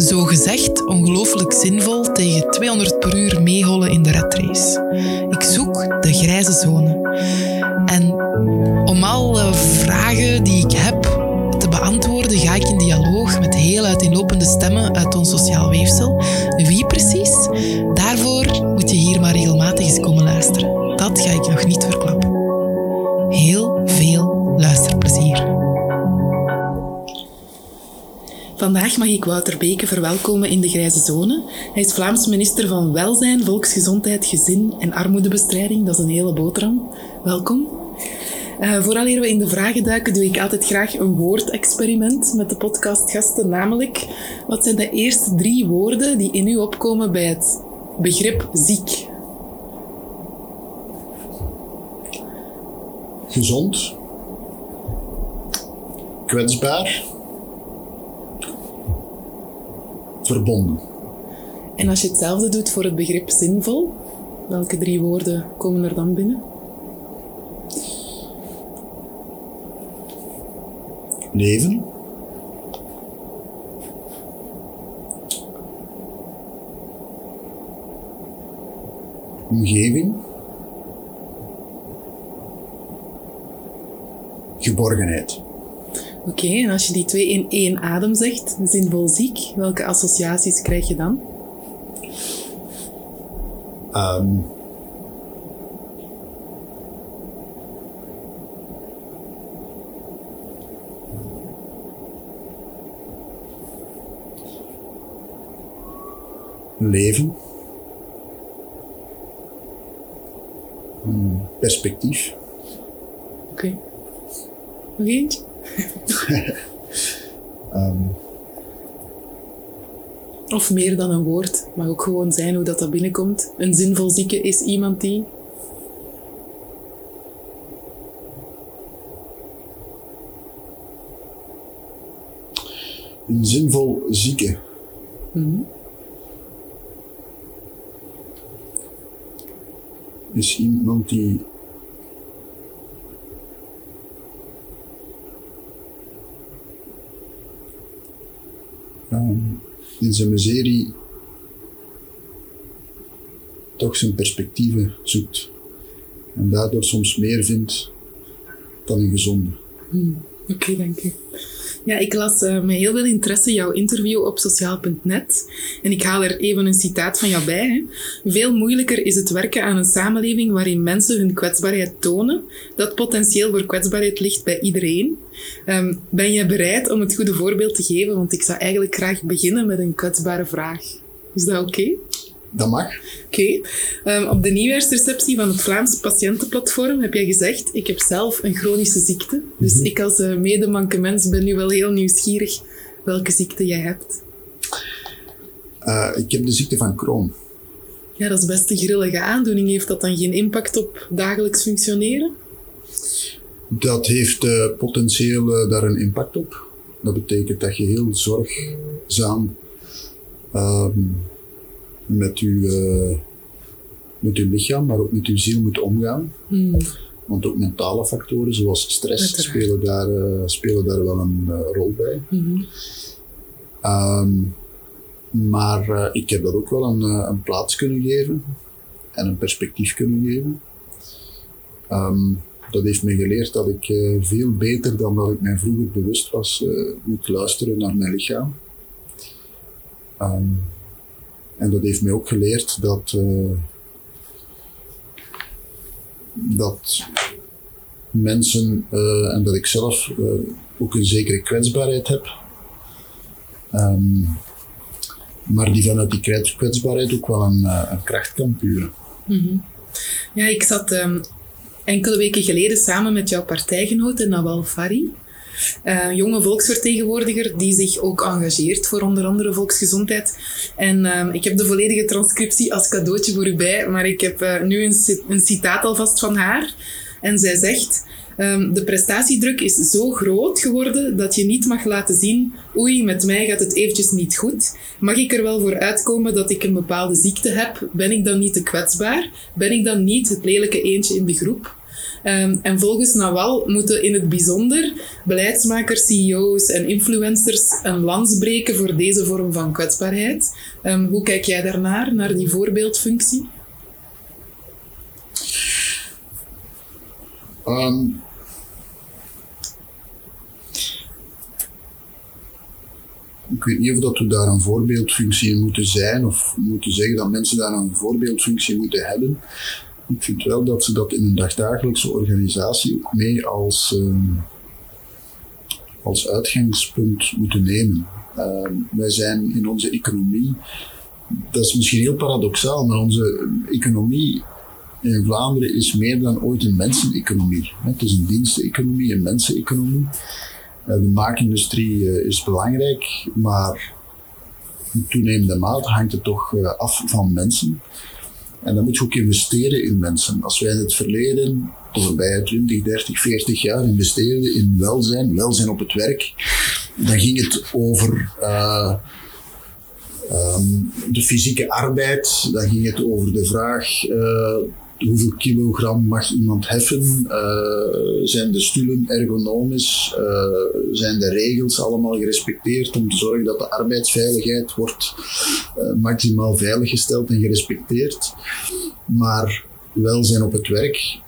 zo gezegd ongelooflijk zinvol tegen 200 per uur meehollen in de redrace. Ik zoek de grijze zone. En om alle vragen die ik heb te beantwoorden, ga ik in dialoog met heel uiteenlopende stemmen uit ons sociaal weefsel. Wie precies? Vandaag mag ik Wouter Beke verwelkomen in de Grijze Zone. Hij is Vlaams minister van Welzijn, Volksgezondheid, Gezin en Armoedebestrijding. Dat is een hele boterham. Welkom. Uh, vooraleer we in de vragen duiken, doe ik altijd graag een woordexperiment met de podcastgasten. Namelijk, wat zijn de eerste drie woorden die in u opkomen bij het begrip ziek? Gezond. Kwetsbaar. Verbonden. En als je hetzelfde doet voor het begrip zinvol, welke drie woorden komen er dan binnen? Leven. Omgeving. Geborgenheid. Oké, en als je die twee in één adem zegt, zinvol ziek, welke associaties krijg je dan? Um, leven. Hmm, perspectief. Oké. Okay. Nog eentje? Um, of meer dan een woord. Mag ook gewoon zijn hoe dat, dat binnenkomt. Een zinvol zieke is iemand die. Een zinvol zieke. Mm -hmm. is iemand die um, in zijn miserie toch zijn perspectieven zoekt. En daardoor soms meer vindt dan een gezonde. Hmm, Oké, okay, dank u. Ja, ik las uh, met heel veel interesse jouw interview op sociaal.net. En ik haal er even een citaat van jou bij. Hè. Veel moeilijker is het werken aan een samenleving waarin mensen hun kwetsbaarheid tonen. Dat potentieel voor kwetsbaarheid ligt bij iedereen. Um, ben je bereid om het goede voorbeeld te geven? Want ik zou eigenlijk graag beginnen met een kwetsbare vraag. Is dat oké? Dat mag. Oké. Okay. Um, op de nieuwjaarsreceptie van het Vlaams Patiëntenplatform heb jij gezegd: Ik heb zelf een chronische ziekte. Dus mm -hmm. ik, als uh, medemanke mens, ben nu wel heel nieuwsgierig welke ziekte jij hebt. Uh, ik heb de ziekte van Crohn. Ja, dat is best een grillige aandoening. Heeft dat dan geen impact op dagelijks functioneren? Dat heeft uh, potentieel daar een impact op. Dat betekent dat je heel zorgzaam um, met uw, uh, met uw lichaam, maar ook met uw ziel moet omgaan. Hmm. Want ook mentale factoren zoals stress spelen daar, uh, spelen daar wel een uh, rol bij. Mm-hmm. Um, maar ik heb dat ook wel een, een, plaats kunnen geven en een perspectief kunnen geven. Um, dat heeft me geleerd dat ik veel beter dan dat ik mij vroeger bewust was, moet luisteren naar mijn lichaam. Um, en dat heeft mij ook geleerd dat, uh, dat mensen uh, en dat ik zelf uh, ook een zekere kwetsbaarheid heb. Um, maar die vanuit die kwetsbaarheid ook wel een, kracht kan puren. -hmm. Ja, ik zat um, enkele weken geleden samen met jouw partijgenoot Nawal Fari uh, jonge volksvertegenwoordiger die zich ook engageert voor onder andere volksgezondheid. En uh, ik heb de volledige transcriptie als cadeautje voor u bij, maar ik heb uh, nu een, een citaat alvast van haar. En zij zegt... Um, de prestatiedruk is zo groot geworden dat je niet mag laten zien, oei, met mij gaat het eventjes niet goed. Mag ik er wel voor uitkomen dat ik een bepaalde ziekte heb? Ben ik dan niet te kwetsbaar? Ben ik dan niet het lelijke eentje in de groep? Um, en volgens Nawal moeten in het bijzonder beleidsmakers, CEO's en influencers een lans breken voor deze vorm van kwetsbaarheid. Um, hoe kijk jij daarnaar, naar die voorbeeldfunctie? Um, ik weet niet of dat we daar een voorbeeldfunctie in moeten zijn of moeten zeggen dat mensen daar een voorbeeldfunctie moeten hebben. Ik vind wel dat ze dat in een dagdagelijkse organisatie ook mee als, uh, als uitgangspunt moeten nemen. Uh, wij zijn in onze economie, dat is misschien heel paradoxaal, maar onze economie in Vlaanderen is meer dan ooit een menseneconomie. Het is een diensteconomie, een menseneconomie. Eh, de maakindustrie eh, is belangrijk, maar toenemende mate hangt het toch eh, af van mensen. En dan moet je ook investeren in mensen. Als wij in het verleden, de voorbije 20, 30, 40 jaar investeerden in welzijn, welzijn op het werk, dan ging het over uh, um, de fysieke arbeid, dan ging het over de vraag uh, hoeveel kilogram mag iemand heffen? Uh, zijn de stoelen ergonomisch? Uh, zijn de regels allemaal gerespecteerd om te zorgen dat de arbeidsveiligheid wordt uh, maximaal veiliggesteld en gerespecteerd? Maar welzijn op het werk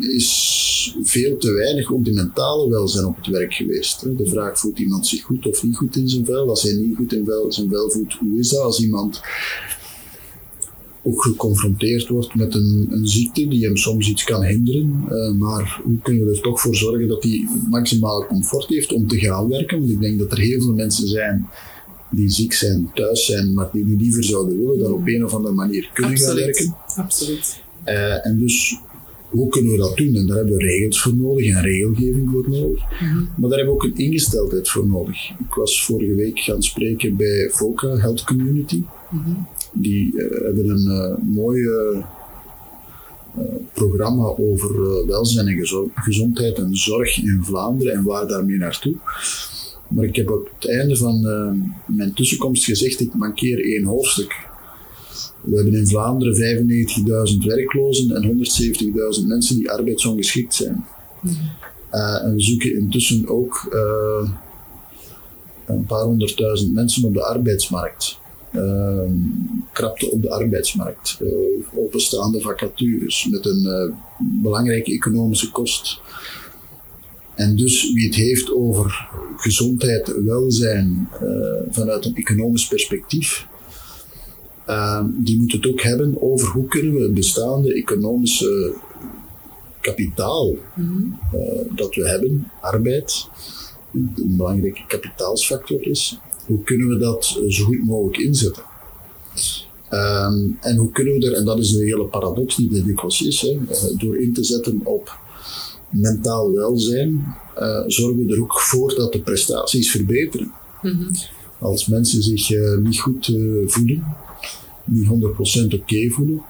is veel te weinig ook de mentale welzijn op het werk geweest. De vraag voelt iemand zich goed of niet goed in zijn vel? Als hij niet goed in zijn vel voelt, hoe is dat? Als iemand ook geconfronteerd wordt met een, een, ziekte die hem soms iets kan hinderen. Uh, maar hoe kunnen we er toch voor zorgen dat hij maximaal comfort heeft om te gaan werken? Want ik denk dat er heel veel mensen zijn die ziek zijn, thuis zijn, maar die niet liever zouden willen dan op een of andere manier kunnen Absoluut. gaan werken. Absoluut. Uh, en dus hoe kunnen we dat doen? En daar hebben we regels voor nodig en regelgeving voor nodig. -hmm. Maar daar hebben we ook een ingesteldheid voor nodig. Ik was vorige week gaan spreken bij FOCA, Health Community. Mm -hmm. Die uh, hebben een uh, mooi uh, programma over welzijn en gezondheid en zorg in Vlaanderen en waar daarmee naartoe. Maar ik heb op het einde van mijn tussenkomst gezegd, ik mankeer één hoofdstuk. We hebben in Vlaanderen 95.000 werklozen en 170.000 mensen die arbeidsongeschikt zijn. Mm -hmm. uh, en we zoeken intussen ook uh, een paar honderdduizend mensen op de arbeidsmarkt. Uh, krapte op de arbeidsmarkt. openstaande vacatures met een belangrijke economische kost. En dus wie het heeft over gezondheid, welzijn vanuit een economisch perspectief, uh, die moeten het ook hebben over hoe kunnen we het bestaande economische kapitaal mm-hmm. uh, dat we hebben, arbeid, een belangrijke kapitaalsfactor is, hoe kunnen we dat zo goed mogelijk inzetten? Um, en hoe kunnen we er, en dat is een hele paradox die er dikwijls is, hè, uh, door in te zetten op mentaal welzijn, uh, zorgen we er ook voor dat de prestaties verbeteren. Mm-hmm. Als mensen zich uh, niet goed voelen, niet 100% oké okay voelen,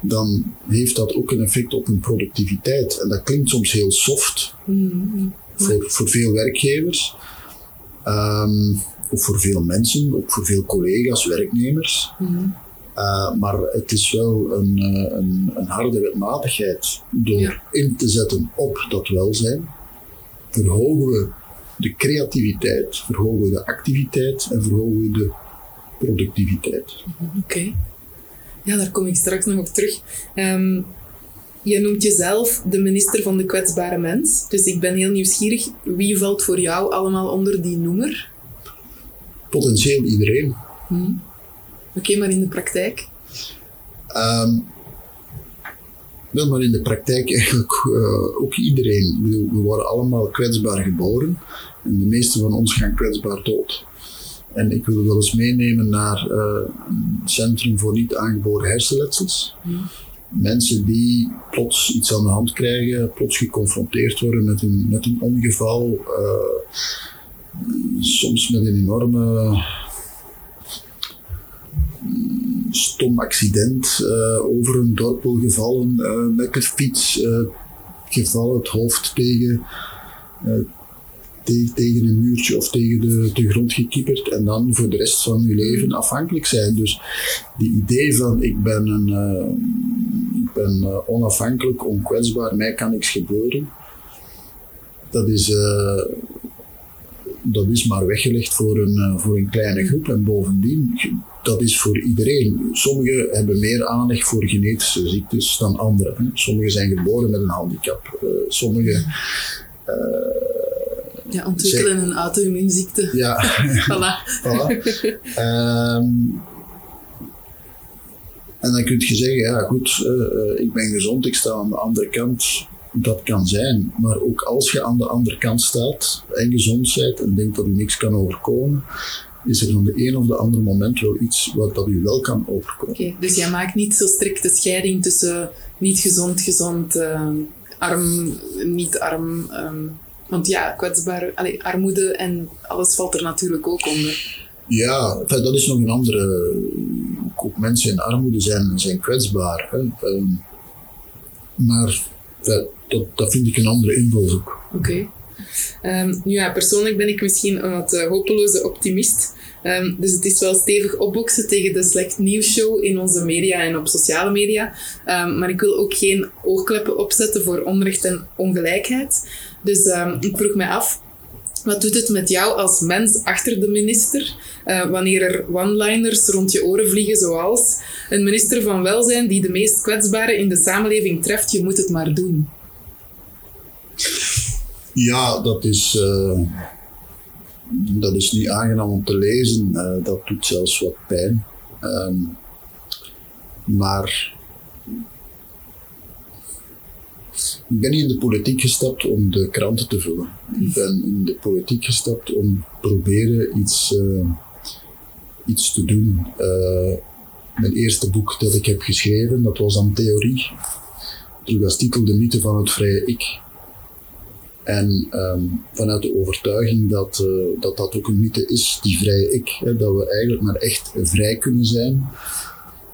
dan heeft dat ook een effect op hun productiviteit. En dat klinkt soms heel soft voor, voor veel werkgevers, um, of voor veel mensen, ook voor veel collega's, werknemers. Mm-hmm. Uh, maar het is wel een, een, een harde wetmatigheid. Door ja. in te zetten op dat welzijn, verhogen we de creativiteit, verhogen we de activiteit en verhogen we de productiviteit. Oké. Okay. Ja, daar kom ik straks nog op terug. Um, je noemt jezelf de minister van de kwetsbare mens. Dus ik ben heel nieuwsgierig. Wie valt voor jou allemaal onder die noemer? Potentieel iedereen. Hmm. Oké, okay, maar in de praktijk? Um, wel, maar in de praktijk eigenlijk uh, ook iedereen. We, we worden allemaal kwetsbaar geboren. En de meeste van ons gaan kwetsbaar dood. En ik wil wel eens meenemen naar uh, een centrum voor niet aangeboren hersenletsels. Mm. Mensen die plots iets aan de hand krijgen, plots geconfronteerd worden met een, met een ongeval, uh, soms met een enorme stom accident, uh, over een dorpel gevallen, uh, met de fiets gevallen, het hoofd tegen tegen een muurtje of tegen de, de grond gekieperd en dan voor de rest van je leven afhankelijk zijn. Dus die idee van ik ben, een, uh, ik ben uh, onafhankelijk, onkwetsbaar, mij kan niks gebeuren, dat is, uh, dat is maar weggelegd voor een, voor een kleine groep. En bovendien, dat is voor iedereen. Sommigen hebben meer aanleg voor genetische ziektes dan anderen. Sommigen zijn geboren met een handicap. sommigen ja, ontwikkelen een auto-immuunziekte. Ja. voilà. voilà. Um, en dan kun je zeggen, ja goed, uh, ik ben gezond, ik sta aan de andere kant. Dat kan zijn, maar ook als je aan de andere kant staat en gezond bent en denkt dat u niks kan overkomen, is er van de een of de andere moment wel iets wat dat u wel kan overkomen. Oké, dus jij maakt niet zo strikt de scheiding tussen niet gezond, gezond, uh, arm, niet arm. Um want ja, kwetsbaar, allee, armoede en alles valt er natuurlijk ook onder. Ja, dat is nog een andere. Ook mensen in armoede zijn, zijn kwetsbaar. Hè. Ehm, maar dat, dat, dat, vind ik een andere invalshoek. Oké. Okay. Um, ja, persoonlijk ben ik misschien een wat uh, hopeloze optimist. Um, dus het is wel stevig opboksen tegen de slecht nieuwsshow in onze media en op sociale media. Um, maar ik wil ook geen oogkleppen opzetten voor onrecht en ongelijkheid. Dus um, ik vroeg mij af, wat doet het met jou als mens achter de minister uh, wanneer er one-liners rond je oren vliegen zoals een minister van Welzijn die de meest kwetsbaren in de samenleving treft, je moet het maar doen? Ja, dat is... Uh dat is niet aangenaam om te lezen. Uh, dat doet zelfs wat pijn. Um, maar ik ben niet in de politiek gestapt om de kranten te vullen. Ik ben in de politiek gestapt om proberen iets, uh, iets te doen. Uh, mijn eerste boek dat ik heb geschreven, dat was aan theorie. Terug als titel De mythe van het vrije ik. En um, vanuit de overtuiging dat, uh, dat dat ook een mythe is, die vrije ik, hè, dat we eigenlijk maar echt vrij kunnen zijn.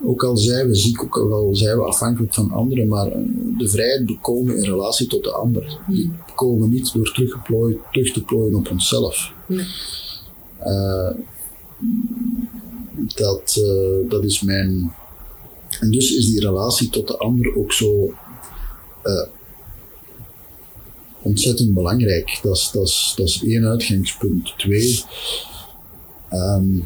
Ook al zijn we ziek, ook al zijn we afhankelijk van anderen, maar uh, de vrijheid bekomen in relatie tot de ander. Die bekomen we niet door terug te plooien op onszelf. Nee. Uh, dat, dat is mijn. En dus is die relatie tot de ander ook zo ontzettend belangrijk. Dat is, dat is, dat is één uitgangspunt. Twee, um,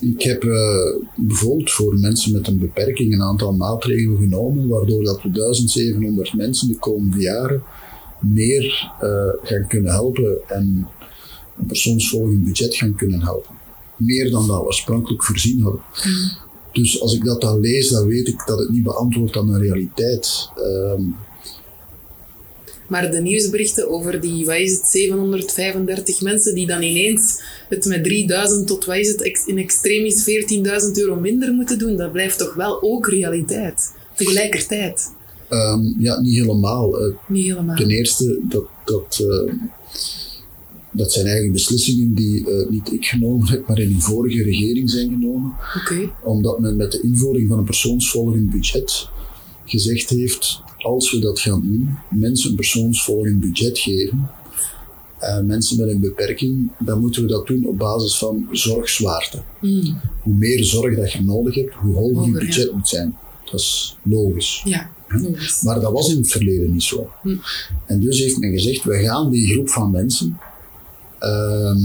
ik heb uh, bijvoorbeeld voor mensen met een beperking een aantal maatregelen genomen, waardoor dat we 1700 mensen de komende jaren meer uh, gaan kunnen helpen en een persoonsvolgend budget gaan kunnen helpen. Meer dan dat we oorspronkelijk voorzien hadden. Mm. Dus als ik dat dan lees, dan weet ik dat het niet beantwoordt aan een realiteit. Um, maar de nieuwsberichten over die, wat is het, 735 mensen die dan ineens het met 3000 tot, wat is het, in extremis 14.000 euro minder moeten doen, dat blijft toch wel ook realiteit. Tegelijkertijd. Um, ja, niet helemaal. Uh, niet helemaal. Ten eerste, dat, dat, uh, dat zijn eigenlijk beslissingen die uh, niet ik genomen heb, maar in een vorige regering zijn genomen. Okay. Omdat men met de invoering van een persoonsvolgend budget gezegd heeft, als we dat gaan doen, mensen een persoonsvolgend budget geven, uh, mensen met een beperking, dan moeten we dat doen op basis van zorgzwaarte. Mm. Hoe meer zorg dat je nodig hebt, hoe hoger je budget moet zijn. Dat is logisch. Ja, logisch. Maar dat was in het verleden niet zo. Mm. En dus heeft men gezegd, we gaan die groep van mensen uh,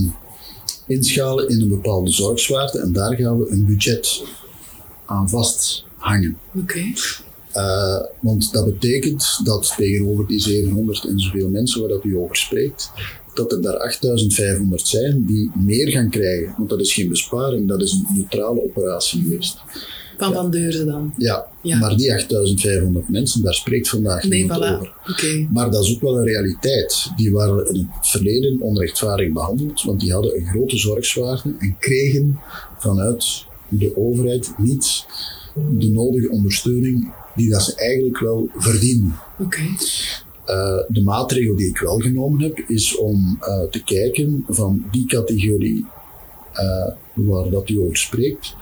inschalen in een bepaalde zorgzwaarte en daar gaan we een budget aan vasthangen. Oké. Uh, want dat betekent dat tegenover die 700 en zoveel mensen waar dat u over spreekt, dat er daar 8500 zijn die meer gaan krijgen. Want dat is geen besparing, dat is een neutrale operatie geweest. Van Van Deurzen dan? Ja, ja, maar die 8500 mensen, daar spreekt vandaag nee, niemand voilà. over. Okay. Maar dat is ook wel een realiteit. Die waren in het verleden onrechtvaardig behandeld, want die hadden een grote zorgzwaarte en kregen vanuit de overheid niet de nodige ondersteuning die dat ze eigenlijk wel verdienen. Oké. Uh, de maatregel die ik wel genomen heb, is om uh, te kijken van die categorie uh, waar dat u over spreekt,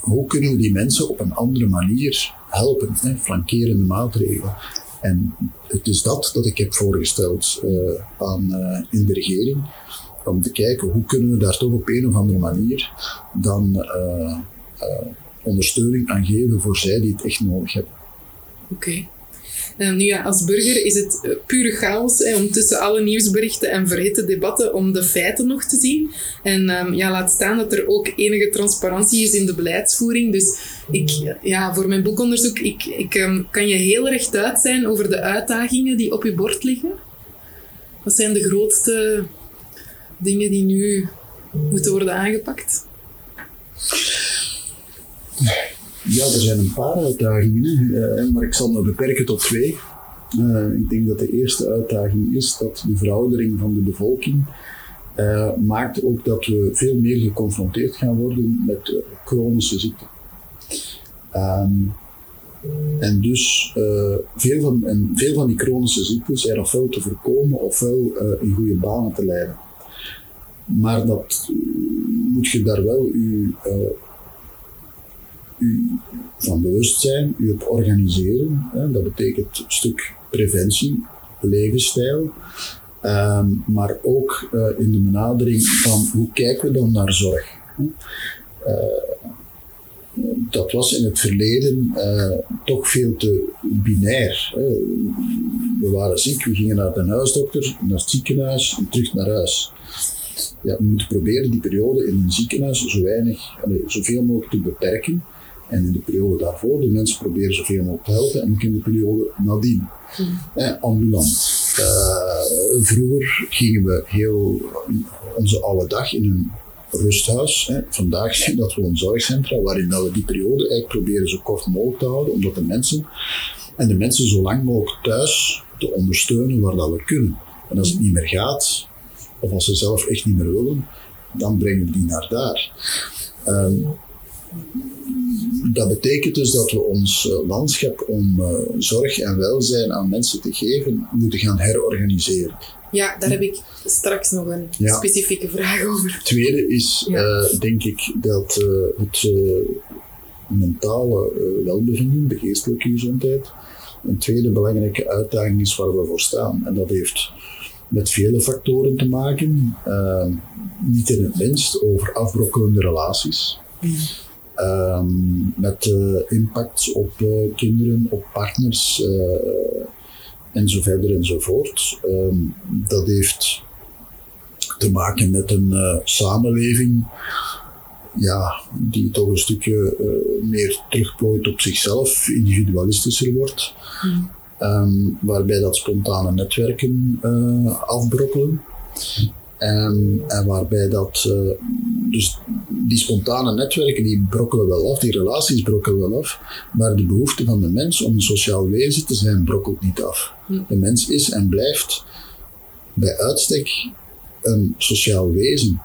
hoe kunnen we die mensen op een andere manier helpen, hè, flankerende maatregelen. En het is dat dat ik heb voorgesteld aan, in de regering, om te kijken hoe kunnen we daar toch op een of andere manier dan ondersteuning aan geven voor zij die het echt nodig hebben. Oké. Um, nu ja, als burger is het uh, pure chaos hè, om tussen alle nieuwsberichten en verhitte debatten om de feiten nog te zien. En um, ja, laat staan dat er ook enige transparantie is in de beleidsvoering. Dus ik, ja, voor mijn boekonderzoek, ik, ik um, kan je heel rechtuit zijn over de uitdagingen die op je bord liggen. Wat zijn de grootste dingen die nu moeten worden aangepakt? Ja, er zijn een paar uitdagingen, uh, maar ik zal me beperken tot twee. Uh, ik denk dat de eerste uitdaging is dat de veroudering van de bevolking uh, maakt ook dat we veel meer geconfronteerd gaan worden met chronische ziekten. Um, en dus veel, van, en veel van die chronische ziekten zijn ofwel te voorkomen ofwel in goede banen te leiden. Maar dat moet je daar wel je u van bewust zijn, u op organiseren. Hè, dat betekent een stuk preventie, levensstijl. Um, maar ook uh, in de benadering van hoe kijken we dan naar zorg. Uh, dat was in het verleden uh, toch veel te binair. Hè. We waren ziek, we gingen naar de huisdokter, naar het ziekenhuis en terug naar huis. Ja, we moeten proberen die periode in een ziekenhuis zo weinig, allez, zoveel mogelijk te beperken. En in de periode daarvoor de mensen proberen zoveel mogelijk te helpen. En ook in de periode nadien. Eh, ambulant. Vroeger gingen we heel onze alle dag in een rusthuis. Hè. Vandaag zien dat een zorgcentra waarin dat we die periode eigenlijk proberen zo kort mogelijk te houden, omdat de mensen en de mensen zo lang mogelijk thuis te ondersteunen waar dat we kunnen. En als het niet meer gaat, of als ze zelf echt niet meer willen, dan brengen we die naar daar. Um, dat betekent dus dat we ons eh, landschap om uh, zorg en welzijn aan mensen te geven, moeten gaan herorganiseren. Ja, daar heb ik straks nog een ja. specifieke vraag over. Het tweede is, ja. uh, denk ik, dat het mentale welbevinden, de geestelijke gezondheid, een tweede belangrijke uitdaging is waar we voor staan. En dat heeft met vele factoren te maken, niet in het minst over afbrokkelende relaties. Mm. Um, met uh, impact op uh, kinderen, op partners uh, en zo verder enzovoort. Um, dat heeft te maken met een samenleving ja, die toch een stukje meer terugplooit op zichzelf, individualistischer wordt. Mm. Um, waarbij dat spontane netwerken afbrokkelen. En, en waarbij dat, uh, dus die spontane netwerken die brokkelen wel af, die relaties brokkelen wel af, maar de behoefte van de mens om een sociaal wezen te zijn brokkelt niet af. De mens is en blijft bij uitstek een sociaal wezen.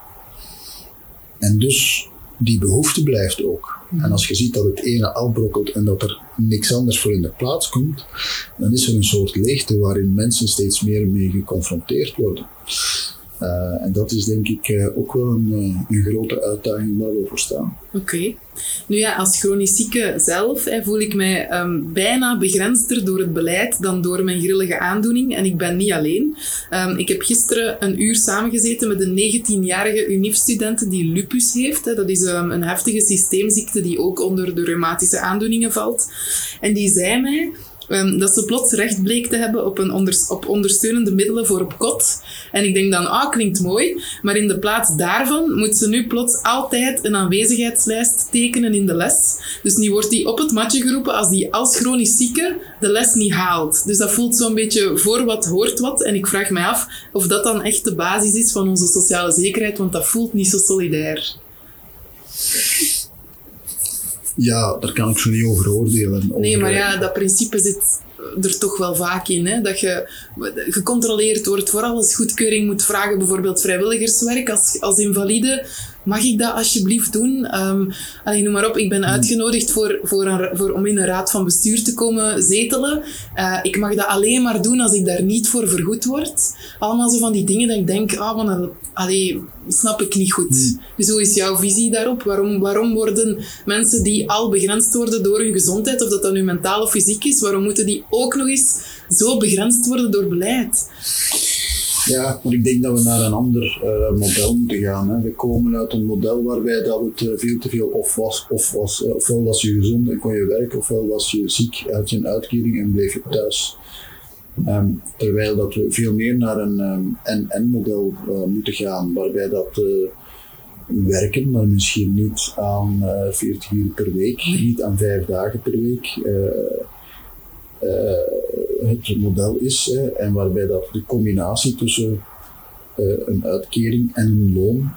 En dus die behoefte blijft ook. En als je ziet dat het ene afbrokkelt en dat er niks anders voor in de plaats komt, dan is er een soort leegte waarin mensen steeds meer mee geconfronteerd worden. Uh, en dat is denk ik uh, ook wel een, uh, een, grote uitdaging waar we voor staan. Oké. Nu ja, als chronisch zieke zelf hè, voel ik mij um, bijna begrensder door het beleid dan door mijn grillige aandoening. En ik ben niet alleen. Um, ik heb gisteren een uur samengezeten met een 19-jarige UNIF-student die lupus heeft. Hè. Dat is um, een heftige systeemziekte die ook onder de reumatische aandoeningen valt. En die zei mij Um, dat ze plots recht bleek te hebben op, een op ondersteunende middelen voor op kot. En ik denk dan, ah, klinkt mooi. Maar in de plaats daarvan moet ze nu plots altijd een aanwezigheidslijst tekenen in de les. Dus nu wordt die op het matje geroepen als die als chronisch zieke de les niet haalt. Dus dat voelt zo'n beetje voor wat hoort wat. En ik vraag mij af of dat dan echt de basis is van onze sociale zekerheid, want dat voelt niet zo solidair. Ja, daar kan ik zo niet over oordelen. nee, maar ja, dat principe zit er toch wel vaak in. Hè? Dat je gecontroleerd wordt voor alles goedkeuring moet vragen. Bijvoorbeeld vrijwilligerswerk als, als invalide. Mag ik dat alsjeblieft doen? Um, allee, noem maar op, ik ben hmm. uitgenodigd voor, voor, een, voor, om in een raad van bestuur te komen zetelen. Uh, ik mag dat alleen maar doen als ik daar niet voor vergoed word. Allemaal zo van die dingen dat ik denk, ah, man, allee, snap ik niet goed. Hmm. Dus hoe is jouw visie daarop? Waarom, waarom worden mensen die al begrensd worden door hun gezondheid, of dat dan nu mentaal of fysiek is, waarom moeten die ook nog eens zo begrensd worden door beleid? Ja, maar ik denk dat we naar een ander uh, model moeten gaan. Hè. We komen uit een model waarbij dat het uh, veel te veel of was, of was, uh, ofwel was je gezond en kon je werken, ofwel was je ziek, uit je uitkering en bleef je thuis. Um, terwijl dat we veel meer naar een um, en-en-model moeten gaan, waarbij dat werken, maar misschien niet aan 40 uur per week, niet aan 5 dagen per week het model is hè, en waarbij dat de combinatie tussen uh, een uitkering en een loon,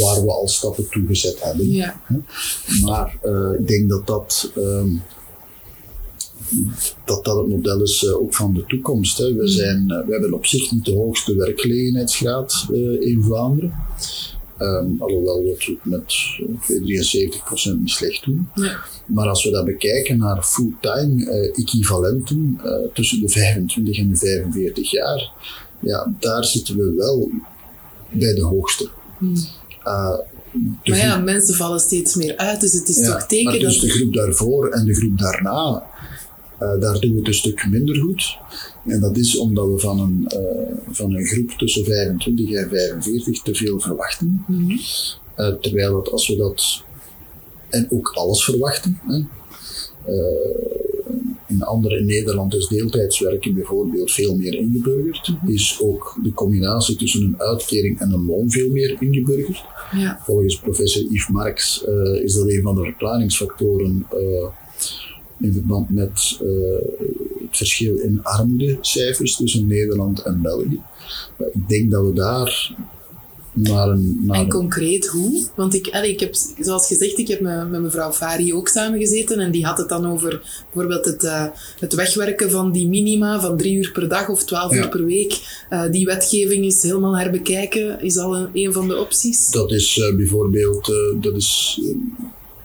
waar we al stappen toegezet hebben. Ja. Hè. Maar uh, ik denk dat dat, um, dat, dat het model is uh, ook van de toekomst. Hè. We, mm. zijn, we hebben op zich niet de hoogste werkgelegenheidsgraad in Vlaanderen. Um, alhoewel we het met 73% niet slecht doen. Ja. Maar als we dat bekijken naar fulltime uh, equivalenten uh, tussen de 25 en de 45 jaar, ja, daar zitten we wel bij de hoogste. Hmm. Uh, maar ja, mensen vallen steeds meer uit, dus het is toch teken maar dus de groep daarvoor en de groep daarna, daar doen we het een stuk minder goed. En dat is omdat we van een, uh, van een groep tussen 25 en 45 te veel verwachten. Mm -hmm. uh, terwijl dat als we dat, en ook alles verwachten, hè, in andere in Nederland is deeltijdswerken bijvoorbeeld veel meer ingeburgerd. -hmm. Is ook de combinatie tussen een uitkering en een loon veel meer ingeburgerd. Ja. Volgens professor Yves Marx is dat een van de verklaringsfactoren in verband met uh, het verschil in armoedecijfers tussen Nederland en België. Ik denk dat we daar naar een... Naar en concreet hoe? Want ik, ik heb, zoals gezegd, ik heb met, met mevrouw Fari ook samengezeten en die had het dan over bijvoorbeeld het, uh, het wegwerken van die minima van drie uur per dag of twaalf uur per week. Uh, die wetgeving is helemaal herbekijken, is al een, een van de opties. Dat is uh, bijvoorbeeld, dat is,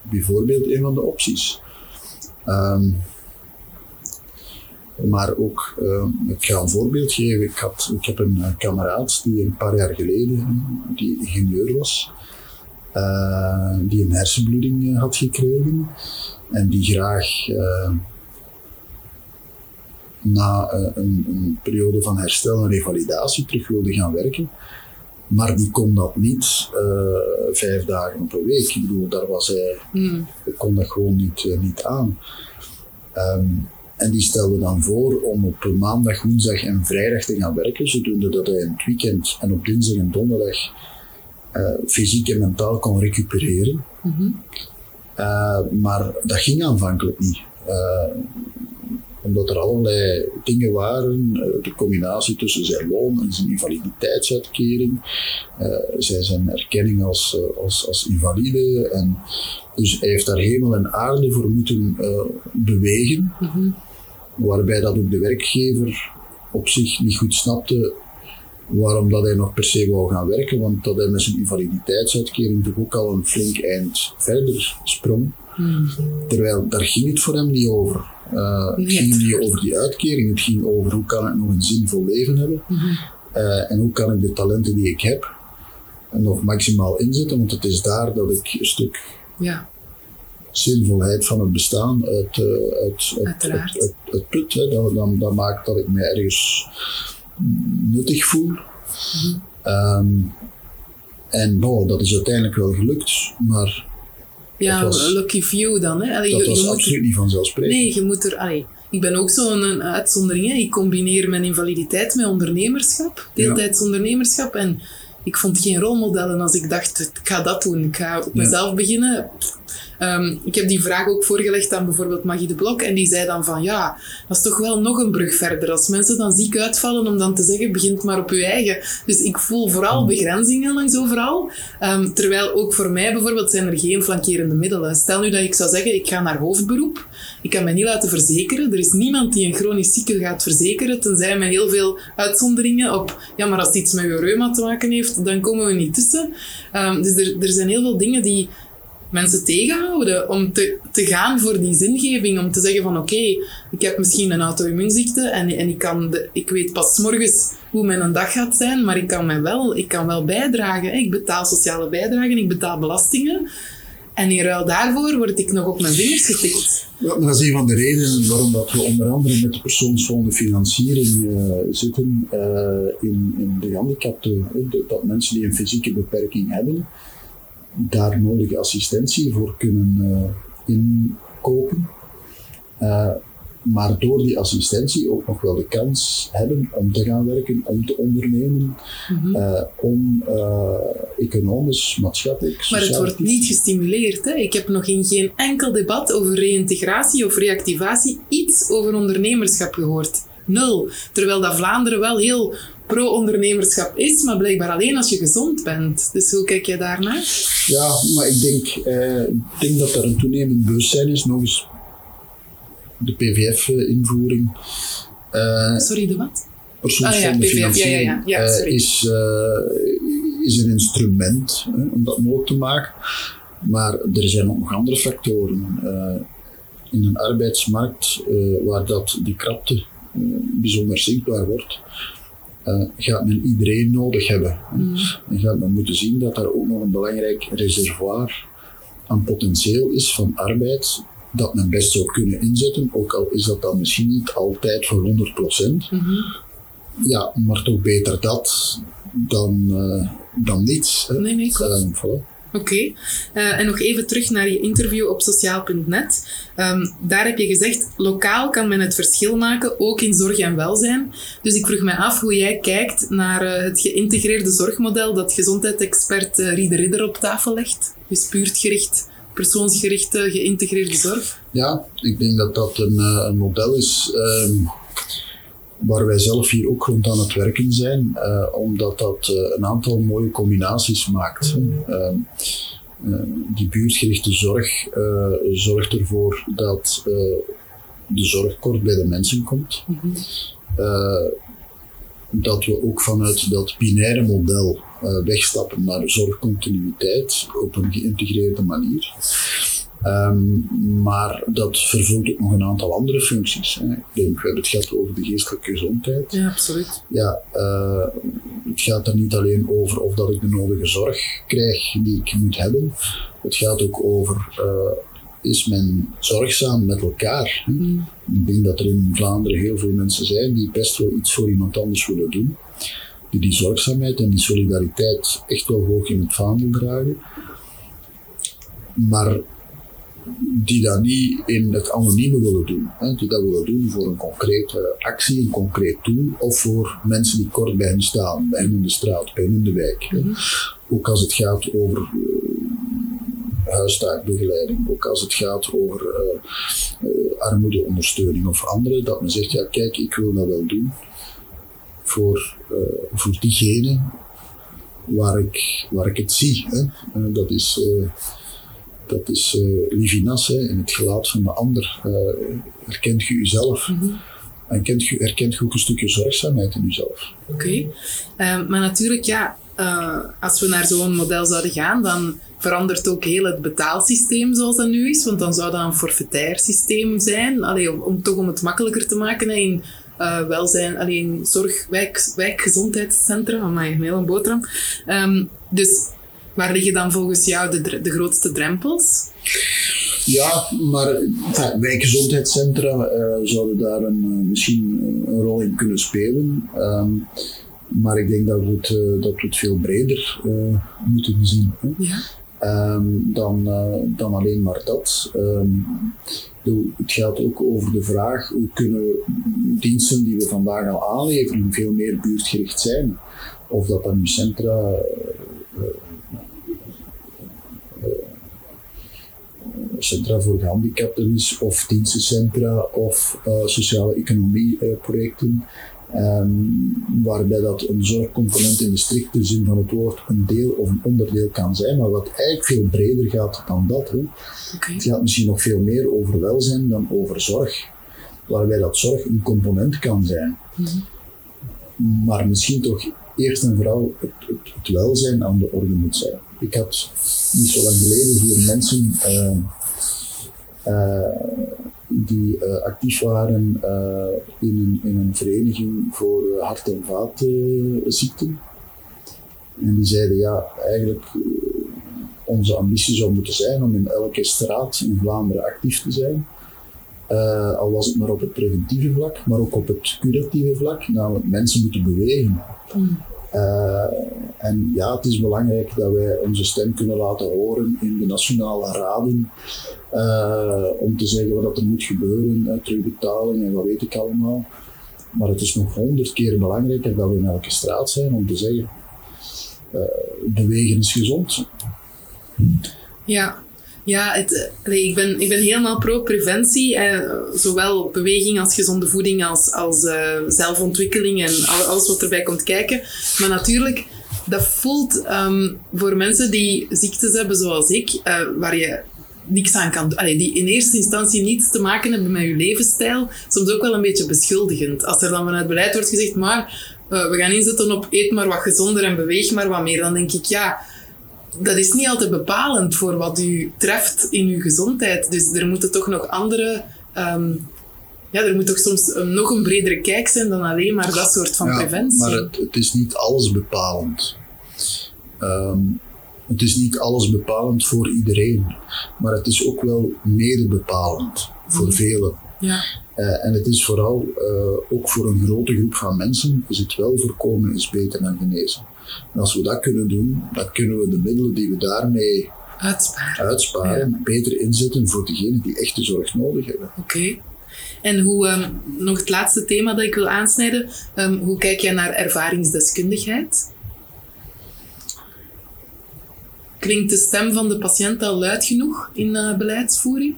bijvoorbeeld een van de opties. Um, maar ook, uh, ik ga een voorbeeld geven. Ik, had, ik heb een uh, kameraad die een paar jaar geleden, die ingenieur was, uh, die een hersenbloeding had gekregen en die graag na een, periode van herstel en revalidatie terug wilde gaan werken. Maar die kon dat niet vijf dagen per week. Ik bedoel, daar was hij, mm. kon dat gewoon niet, niet aan. Um, en die stelde dan voor om op maandag, woensdag en vrijdag te gaan werken, zodoende dat hij in het weekend en op dinsdag en donderdag uh, fysiek en mentaal kon recupereren. Mm -hmm. uh, maar dat ging aanvankelijk niet. Omdat er allerlei dingen waren, de combinatie tussen zijn loon en zijn invaliditeitsuitkering, zijn erkenning als, als, als invalide. En dus hij heeft daar hemel en aarde voor moeten bewegen. Mm -hmm waarbij dat ook de werkgever op zich niet goed snapte waarom dat hij nog per se wou gaan werken, want dat hij met zijn invaliditeitsuitkering toch ook al een flink eind verder sprong. Hmm. Terwijl daar ging het voor hem niet over. Uh, het ging niet over die uitkering, het ging over hoe kan ik nog een zinvol leven hebben hmm. uh, en hoe kan ik de talenten die ik heb nog maximaal inzetten, want het is daar dat ik een stuk ja zinvolheid van het bestaan uit, uh, uit, uit, uit, put. Hè. Dat, dan, dat maakt dat ik me ergens nuttig voel. Mm um, en nou, dat is uiteindelijk wel gelukt, maar. Ja, was, lucky few dan. Hè? Allee, dat je, was je absoluut niet vanzelfsprekend. Nee, je moet er. Allee, ik ben ook zo'n uitzondering. Hè. Ik combineer mijn invaliditeit met ondernemerschap, deeltijds ondernemerschap. En ik vond geen rolmodellen als ik dacht, ik ga dat doen, ik ga op mezelf beginnen Ehm, ik heb die vraag ook voorgelegd aan bijvoorbeeld Magie de Blok en die zei dan van ja, dat is toch wel nog een brug verder. Als mensen dan ziek uitvallen om dan te zeggen, begint maar op je eigen. Dus ik voel vooral begrenzingen langs overal. Um, terwijl ook voor mij bijvoorbeeld zijn er geen flankerende middelen. Stel nu dat ik zou zeggen, ik ga naar hoofdberoep. Ik kan mij niet laten verzekeren. Er is niemand die een chronisch zieke gaat verzekeren, tenzij met heel veel uitzonderingen op, ja, maar als het iets met je reuma te maken heeft, dan komen we niet tussen. Um, dus er, er zijn heel veel dingen die mensen tegenhouden om te, te gaan voor die zingeving. Om te zeggen van oké, ik heb misschien een auto-immuunziekte en, en ik, kan de, ik weet pas morgens hoe mijn dag gaat zijn, maar ik kan, mij wel, ik kan wel bijdragen. Ik betaal sociale bijdragen, ik betaal belastingen. En in ruil daarvoor word ik nog op mijn vingers getikt. dat is een van de redenen waarom dat we onder andere met de persoonsvolle financiering uh, zitten uh, in, in de gehandicapten. Dat mensen die een fysieke beperking hebben, daar nodige assistentie voor kunnen uh, inkopen. Uh, maar door die assistentie ook nog wel de kans hebben om te gaan werken, om te ondernemen, mm -hmm. uh, om economisch, maatschappelijk. Maar het wordt niet gestimuleerd. Hè? Ik heb nog in geen enkel debat over reïntegratie of reactivatie iets over ondernemerschap gehoord. Nul. Terwijl dat Vlaanderen wel heel pro-ondernemerschap is, maar blijkbaar alleen als je gezond bent. Dus hoe kijk jij daarnaar? Ja, maar ik denk, eh, ik denk dat er een toenemend bewustzijn is, nog eens de PVF-invoering. Uh, sorry, de wat? Persoonsfonds ah, ja, ja, ja, ja. Uh, is, is een instrument hè, om dat mogelijk te maken. Maar er zijn ook nog andere factoren. in een arbeidsmarkt waar dat die krapte bijzonder zichtbaar wordt, uh, gaat men iedereen nodig hebben. Mm. En gaat men moeten zien dat er ook nog een belangrijk reservoir aan potentieel is van arbeid dat men best zou kunnen inzetten, ook al is dat dan misschien niet altijd voor 100 procent. Mm -hmm. Ja, maar toch beter dat dan, uh, dan niets. Nee, nee, klopt. Uh, voilà. Oké. Uh, en nog even terug naar je interview op sociaal.net. Um, daar heb je gezegd, lokaal kan men het verschil maken, ook in zorg en welzijn. Dus ik vroeg me af hoe jij kijkt naar uh, het geïntegreerde zorgmodel dat gezondheidsexpert uh, Riede Ridder op tafel legt. Dus buurtgericht, persoonsgerichte, geïntegreerde zorg. Ja, ik denk dat dat een, model is... Um waar wij zelf hier ook rond aan het werken zijn, uh, omdat dat uh, een aantal mooie combinaties maakt. Uh, die buurtgerichte zorg zorgt ervoor dat de zorg kort bij de mensen komt. Mm -hmm. dat we ook vanuit dat binaire model wegstappen naar zorgcontinuïteit op een geïntegreerde manier. Um, maar dat vervult ook nog een aantal andere functies. Hè. Ik denk, we hebben het gehad over de geestelijke gezondheid. Ja, absoluut. Ja, uh, het gaat er niet alleen over of dat ik de nodige zorg krijg die ik moet hebben. Het gaat ook over, uh, is men zorgzaam met elkaar? Mm. Ik denk dat er in Vlaanderen heel veel mensen zijn die best wel iets voor iemand anders willen doen. Die die zorgzaamheid en die solidariteit echt wel hoog in het vaandel dragen. Maar die dat niet in het anonieme willen doen. Hè, die dat willen doen voor een concrete actie, een concreet doel, of voor mensen die kort bij hen staan, bij hen in de straat, bij hen in de wijk. Mm -hmm. Ook als het gaat over uh, huistaakbegeleiding, ook als het gaat over uh, uh, armoedeondersteuning of andere, dat men zegt, ja kijk, ik wil dat wel doen voor, voor diegene waar ik, waar ik het zie. Hè. dat is dat is uh, Livinas, hè, in het gelaat van de ander. Uh, herkent je jezelf. Mm -hmm. En kent je, herkent je ook een stukje zorgzaamheid in jezelf. Oké. Okay. Uh, maar natuurlijk, ja, uh, als we naar zo'n model zouden gaan, dan verandert ook heel het betaalsysteem zoals dat nu is. Want dan zou dat een forfaitair systeem zijn. Allee, om, om, toch om het makkelijker te maken in uh, welzijn, alleen zorg, wijk, wijkgezondheidscentra. Amai, een hele boterham. Um, dus Waar liggen dan volgens jou de, de grootste drempels? Ja, maar enfin, wijkgezondheidscentra uh, zouden daar een, uh, misschien een rol in kunnen spelen. Um, maar ik denk dat we het, uh, dat we het veel breder moeten zien. Hè? Ja. Um, dan, dan alleen maar dat. Um, het gaat ook over de vraag hoe kunnen diensten die we vandaag al aanleveren veel meer buurtgericht zijn. Of dat dan nu centra centra voor gehandicapten is, of dienstencentra, of sociale economie-projecten. Um, waarbij dat een zorgcomponent in de strikte zin van het woord een deel of een onderdeel kan zijn, maar wat eigenlijk veel breder gaat dan dat. Hè. Het gaat misschien nog veel meer over welzijn dan over zorg, waarbij dat zorg een component kan zijn. Mhm. Maar misschien toch eerst en vooral het, het, het, welzijn aan de orde moet zijn. Ik had niet zo lang geleden hier mensen uh, die uh, actief waren in, een, in een vereniging voor hart- en vaatziekten. en die zeiden, ja, eigenlijk onze ambitie zou moeten zijn om in elke straat in Vlaanderen actief te zijn. Uh, al was het maar op het preventieve vlak, maar ook op het curatieve vlak, namelijk mensen moeten bewegen. Mm. Uh, en ja, het is belangrijk dat wij onze stem kunnen laten horen in de nationale raden, om te zeggen wat er moet gebeuren, terugbetaling en wat weet ik allemaal. Maar het is nog honderd keer belangrijker dat we in elke straat zijn om te zeggen, bewegen is gezond. Ja, ja, het, ik, ben, ik ben helemaal pro-preventie. Eh, zowel beweging als gezonde voeding, als, als zelfontwikkeling en alles wat erbij komt kijken. Maar natuurlijk, dat voelt um, voor mensen die ziektes hebben zoals ik, waar je niks aan kan doen, die in eerste instantie niets te maken hebben met je levensstijl, soms ook wel een beetje beschuldigend. Als er dan vanuit beleid wordt gezegd, maar we gaan inzetten op eet maar wat gezonder en beweeg maar wat meer, dan denk ik, ja dat is niet altijd bepalend voor wat u treft in uw gezondheid. Dus er moeten toch nog andere. Um, ja, er moet toch soms een, nog een bredere kijk zijn dan alleen maar dat soort van ja, preventie. Maar het, het, is niet alles bepalend. Um, het is niet alles bepalend voor iedereen, maar het is ook wel mede bepalend voor mm. velen. Ja. Uh, en het is vooral uh, ook voor een grote groep van mensen is het wel voorkomen is beter dan genezen. En als we dat kunnen doen, dan kunnen we de middelen die we daarmee uitsparen, uitsparen beter inzetten voor degenen die echt de zorg nodig hebben. Oké. En hoe, um, nog het laatste thema dat ik wil aansnijden, um, hoe kijk jij naar ervaringsdeskundigheid? Klinkt de stem van de patiënt al luid genoeg in uh, beleidsvoering?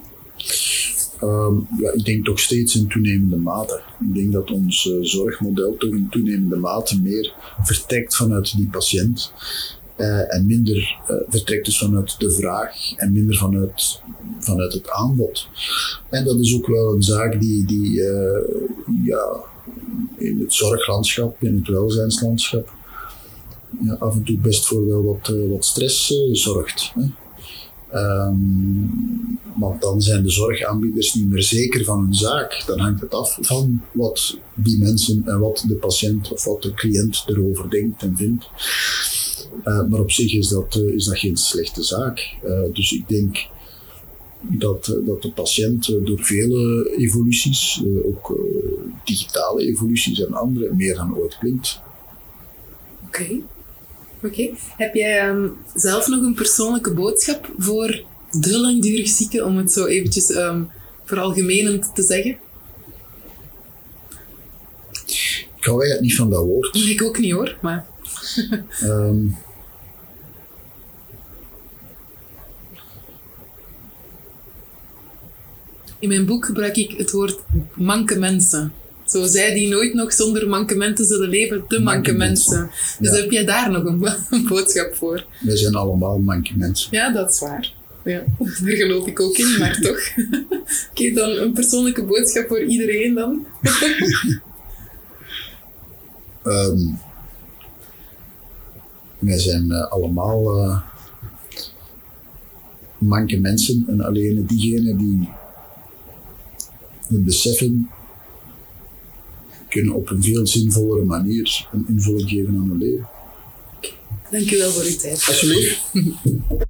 Um, ja, ik denk toch steeds in toenemende mate. Ik denk dat ons uh, zorgmodel toch in toenemende mate meer vertrekt vanuit die patiënt. Uh, en minder vertrekt dus vanuit de vraag en minder vanuit, vanuit het aanbod. En dat is ook wel een zaak die, die ja, in het zorglandschap, in het welzijnslandschap, ja, af en toe best voor wel wat, wat stress zorgt. Hè. Um, want dan zijn de zorgaanbieders niet meer zeker van hun zaak. Dan hangt het af van wat die mensen en wat de patiënt of wat de cliënt erover denkt en vindt. Uh, maar op zich is dat, is dat geen slechte zaak. Dus ik denk dat, dat de patiënt door vele evoluties, ook digitale evoluties en andere, meer dan ooit klinkt. Oké. Oké. Heb jij um, zelf nog een persoonlijke boodschap voor de langdurig zieken, om het zo eventjes um, veralgemenend te zeggen? Ik hou eigenlijk niet van dat woord. Ik ook niet hoor, maar... um, In mijn boek gebruik ik het woord manke mensen. Zo zij die nooit nog zonder mankementen zullen leven, de mankementen. Dus heb jij daar nog een, boodschap voor? We zijn allemaal mankementen. Ja, dat is waar. Ja, daar geloof ik ook in, maar toch. Oké, dan een persoonlijke boodschap voor iedereen dan. um, wij zijn uh, allemaal uh, manke mensen en alleen diegenen die het beseffen kunnen op een veel zinvollere manier een invulling geven aan hun leven. Dank u wel voor uw tijd. Alsjeblieft.